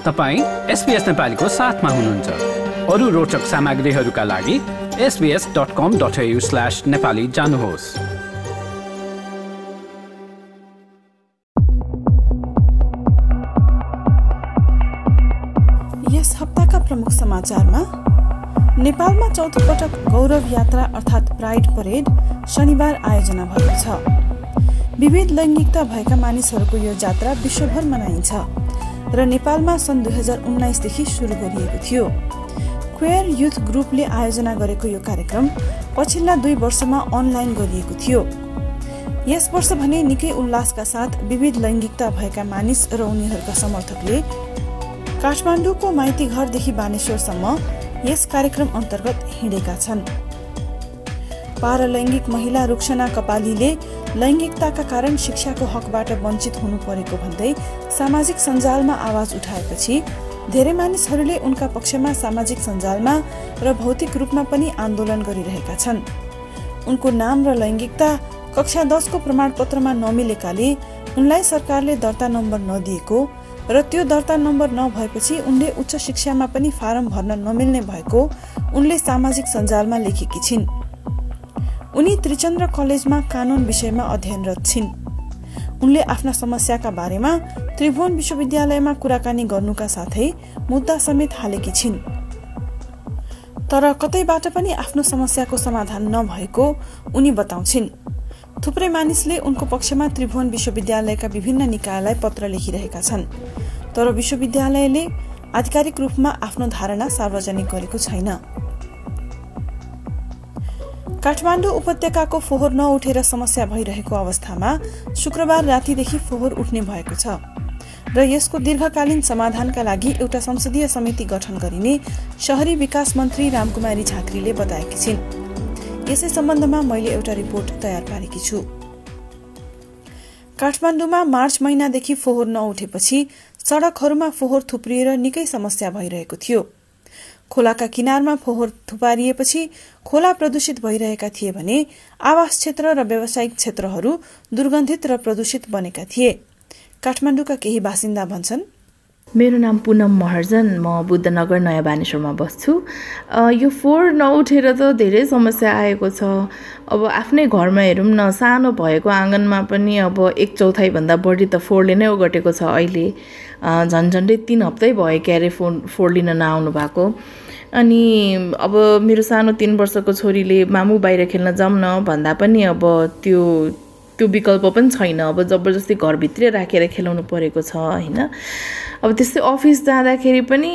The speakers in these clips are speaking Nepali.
तपाईँ एसपिएस नेपालीको साथमा हुनुहुन्छ। अरू रोचक सामग्रीहरूका लागि SBS dot com dot slash Nepali जानुहोस्। यस हप्ताका प्रमुख समाचारमा नेपालमा चौथो पटक गौरव यात्रा अर्थात् प्राइड परेड शनिबार आयोजना भएको छ। विविध लैङ्गिकता भएका मानिसहरूको यो जात्रा विश्वभर मनाइन्छ। र नेपालमा सन् दुई हजार उन्नाइसदेखि सुरु गरिएको थियो। क्वेयर युथ ग्रुपले आयोजना गरेको यो कार्यक्रम पछिल्ला दुई वर्षमा अनलाइन गरिएको थियो। यस वर्ष भने निकै उल्लासका साथ विविध लैङ्गिकता भएका मानिस र उनीहरूका समर्थकले काठमाडौँको माइती घरदेखि बानेश्वरसम्म यस कार्यक्रम अन्तर्गत हिँडेका छन्। पारलैङ्गिक महिला रुक्षना कपालीले लैङ्गिकताका कारण शिक्षाको हकबाट वञ्चित हुनु परेको भन्दै सामाजिक सञ्जालमा आवाज उठाएपछि धेरै मानिसहरूले उनका पक्षमा सामाजिक सञ्जालमा र भौतिक रूपमा पनि आन्दोलन गरिरहेका छन्। उनको नाम र लैङ्गिकता कक्षा दसको प्रमाणपत्रमा नमिलेकाले उनलाई सरकारले दर्ता नम्बर नदिएको र त्यो दर्ता नम्बर नभएपछि उनले उच्च शिक्षामा पनि फारम भर्न नमिल्ने भएको उनले सामाजिक सञ्जालमा लेखेकी छिन्। उनी त्रिचन्द्र कलेजमा कानून विषयमा अध्ययनरत छिन्। उनले आफ्ना समस्याका बारेमा त्रिभुवन विश्वविद्यालयमा कुराकानी गर्नुका साथै मुद्दा समेत हालेकी छिन्। तर कतैबाट पनि आफ्नो समस्याको समाधान नभएको उनी बताउँछिन्। थुप्रै मानिसले उनको पक्षमा त्रिभुवन विश्वविद्यालयका विभिन्न निकायलाई पत्र लेखिरहेका छन्। तर विश्वविद्यालयले आधिकारिक रूपमा आफ्नो धारणा सार्वजनिक गरेको छैन। काठमाडौँ उपत्यकाको फोहोर नउठेर समस्या भइरहेको अवस्थामा शुक्रबार रातिदेखि फोहोर उठ्ने भएको छ र यसको दीर्घकालीन समाधानका लागि एउटा संसदीय समिति गठन गरिने शहरी विकास मन्त्री रामकुमारी झाँक्रीले बताएकी छिन्। यसै सम्बन्धमा मैले एउटा रिपोर्ट तयार पारेकी छु। काठमाडौँमा मार्च महिनादेखि फोहोर नउठेपछि सड़कहरूमा फोहोर थुप्रिएर निकै समस्या भइरहेको थियो। खोलाका किनारमा फोहोर थुपारिएपछि खोला प्रदूषित भइरहेका थिए भने आवास क्षेत्र र व्यावसायिक क्षेत्रहरू दुर्गन्धित र प्रदूषित बनेका थिए। काठमाडौँका केही बासिन्दा भन्छन् मेरो नाम पुनम महर्जन म बुद्धनगर नयाँ बानेश्वरमा बस्छु यो फोहोर नउठेर त धेरै समस्या आएको छ। अब आफ्नै घरमा हेरौँ न सानो भएको आँगनमा पनि अब एक चौथाइभन्दा बढी त फोहोरले नै ओगटेको छ अहिले। झन् झन्डै तिन हप्तै भयो क्यारे फोन फोहोर लिन नआउनु भएको। अनि अब मेरो सानो तिन वर्षको छोरीले मामु बाहिर खेल्न जाउँ न भन्दा पनि अब त्यो त्यो विकल्प पनि छैन। अब जबरजस्ती घरभित्रै राखेर खेलाउनु परेको छ होइन? अब त्यस्तै अफिस जाँदाखेरि पनि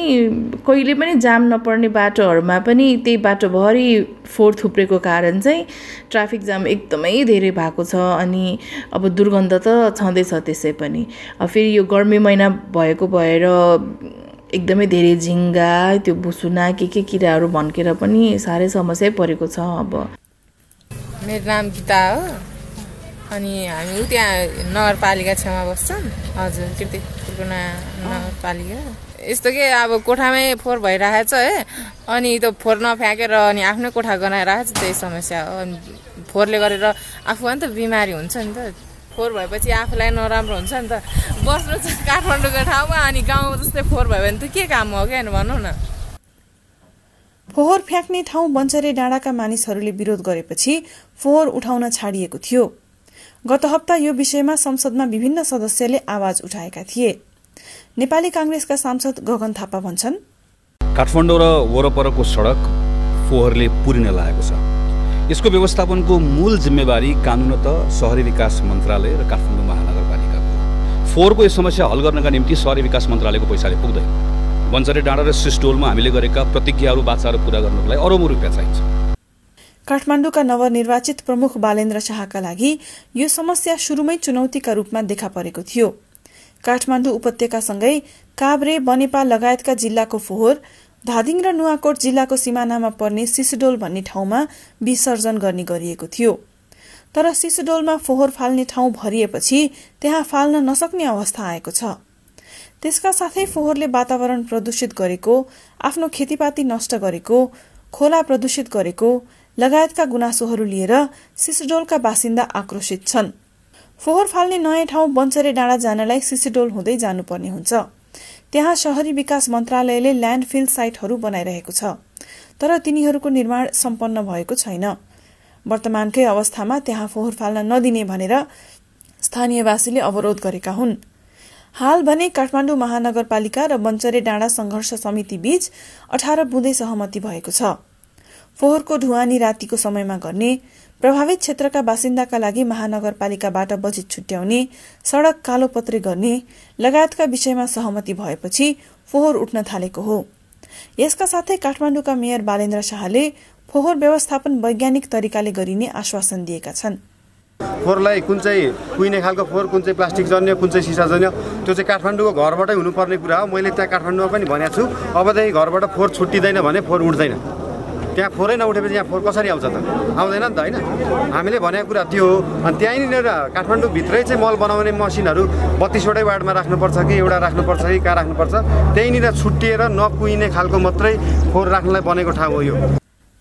कहिले पनि जाम नपर्ने बाटोहरूमा पनि त्यही बाटोभरि फोहोर थुप्रेको कारण चाहिँ ट्राफिक जाम एकदमै धेरै भएको छ अनि अब दुर्गन्ध त छँदैछ त्यसै पनि। फेरि यो गर्मी महिना भएको भएर एकदमै धेरै झिङ्गा त्यो बुसुना के के किराहरू भन्केर पनि साह्रै समस्या परेको छ अब। मेरो नाम गीता हो। अनि हामी त्यहाँ नगरपालिका छेउमा बस्छौँ। हजुर कृतिपुरको नगरपालिका। यस्तो के अब कोठामै फोहोर भइरहेको छ है अनि त्यो फोहोर नफ्याँकेर अनि आफ्नै कोठा गनाइरहेको छ त्यही समस्या हो। अनि फोहोरले गरेर आफू पनि त बिमारी हुन्छ नि त। फोहोर भएपछि आफूलाई नराम्रो हुन्छ नि त। बस्नु छ काठमाडौँको ठाउँमा अनि गाउँ जस्तै फोहोर भयो भने त के काम हो क्या भनौँ न। फोहोर फ्याँक्ने ठाउँ बन्चरे डाँडाका मानिसहरूले विरोध गरेपछि फोहोर उठाउन छाडिएको थियो। गत हप्ता यो विषयमा संसदमा विभिन्न सदस्यले आवाज उठाएका थिए। नेपाली कांग्रेसका सांसद गगन थापा भन्छन् काठमाडौँ र वरपरको सडक फोहोरले पुरिन लागेको छ। यसको व्यवस्थापनको मूल जिम्मेवारी कानुनत सहरी विकास मन्त्रालय र काठमाडौँ महानगरपालिकाको फोहोरको यो समस्या हल गर्नका निम्ति सहरी विकास मन्त्रालयको पैसाले पुग्दैन। बन्चरे डाँडा र सिस्टोलमा हामीले गरेका प्रतिज्ञाहरू बाचाहरू पूरा गर्नको लागि अरबौँ रुपियाँ चाहिन्छ। काठमाडौँका नवनिर्वाचित प्रमुख बालेन्द्र शाहका लागि यो समस्या शुरूमै चुनौतीका रूपमा देखा परेको थियो। काठमाडौँ उपत्यकासँगै काभ्रे बनेपा लगायतका जिल्लाको फोहोर धादिङ र नुवाकोट जिल्लाको सिमानामा पर्ने सिसुडोल भन्ने ठाउँमा विसर्जन गर्ने गरिएको थियो। तर सिसुडोलमा फोहोर फाल्ने ठाउँ भरिएपछि त्यहाँ फाल्न नसक्ने अवस्था आएको छ। त्यसका साथै फोहोरले वातावरण प्रदूषित गरेको आफ्नो खेतीपाती नष्ट गरेको खोला प्रदूषित गरेको लगायतका गुनासोहरू लिएर सिसुडोलका बासिन्दा आक्रोशित छन्। फोहोर फाल्ने नयाँ ठाउँ बन्चरे डाँडा जानलाई सिसुडोल हुँदै जानुपर्ने हुन्छ। त्यहाँ शहरी विकास मन्त्रालयले ल्यान्डफिल साइटहरू बनाइरहेको छ तर तिनीहरूको निर्माण सम्पन्न भएको छैन। वर्तमानकै अवस्थामा त्यहाँ फोहोर फाल्न नदिने भनेर स्थानीयवासीले अवरोध गरेका हुन्। हाल भने काठमाडौँ महानगरपालिका र बञ्चरे डाँडा संघर्ष समिति बीच अठार बुँदे सहमति भएको छ। फोहोरको ढुवानी रातिको समयमा गर्ने प्रभावित क्षेत्रका बासिन्दाका लागि महानगरपालिकाबाट बजेट छुट्याउने सड़क कालोपत्रे गर्ने लगायतका विषयमा सहमति भएपछि फोहोर उठ्न थालेको हो। यसका साथै काठमाडौँका मेयर बालेन्द्र शाहले फोहोर व्यवस्थापन वैज्ञानिक तरिकाले गरिने आश्वासन दिएका छन्। फोहोरलाई कुन चाहिँ कुहिने खालको फोहोर कुन चाहिँ प्लास्टिक जन्य कुन चाहिँ सिसा जन्य त्यो चाहिँ काठमाडौँको घरबाटै हुनुपर्ने कुरा हो। मैले त्यहाँ काठमाडौँमा पनि भनेको छु अबदेखि घरबाट फोहोर छुट्टिँदैन भने फोहोर उठ्दैन। त्यहाँ फोहोरै नउठेपछि यहाँ फोहोर कसरी आउँछ त? आउँदैन नि त होइन? हामीले भनेको कुरा त्यो हो। अनि त्यहीँनिर काठमाडौँभित्रै चाहिँ मल बनाउने मसिनहरू बत्तिसवटै वार्डमा राख्नुपर्छ कि एउटा राख्नुपर्छ कि कहाँ राख्नुपर्छ? त्यहीँनिर छुट्टिएर नकुहिने खालको मात्रै फोहोर राख्नलाई बनेको ठाउँ हो यो।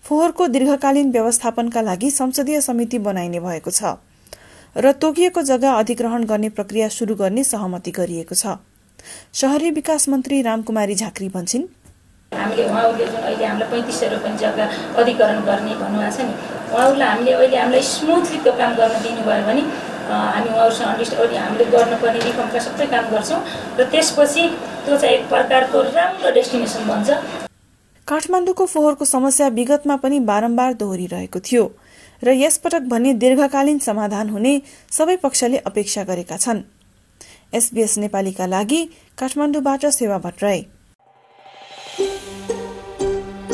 फोहोरको दीर्घकालीन व्यवस्थापनका लागि संसदीय समिति बनाइने भएको छ र तोकिएको जग्गा अधिग्रहण गर्ने प्रक्रिया शुरू गर्ने सहमति गरिएको छ। शहरी विकास मन्त्री रामकुमारी झाँक्री भन्छन् हामीले उहाँहरूले जुन अहिले हामीलाई पैँतिस सय रुपियाँ जग्गा अधिकरण गर्ने भन्नुभएको छ नि उहाँहरूलाई हामीले अहिले हामीलाई स्मुथली त्यो काम गर्न दिनुभयो भने हामी उहाँहरूसँग अन्डरस्ट्यान्ड हामीले गर्नुपर्ने रिफर्मका सबै काम गर्छौँ र त्यसपछि त्यो चाहिँ एक प्रकारको राम्रो डेस्टिनेसन बन्छ। काठमाडौँको फोहोरको समस्या विगतमा पनि बारम्बार दोहोरिरहेको थियो र यसपटक भने दीर्घकालीन समाधान हुने सबै पक्षले अपेक्षा गरेका छन्। एसबीएस नेपालीका लागि काठमाडौँबाट सेवा भट्टराई।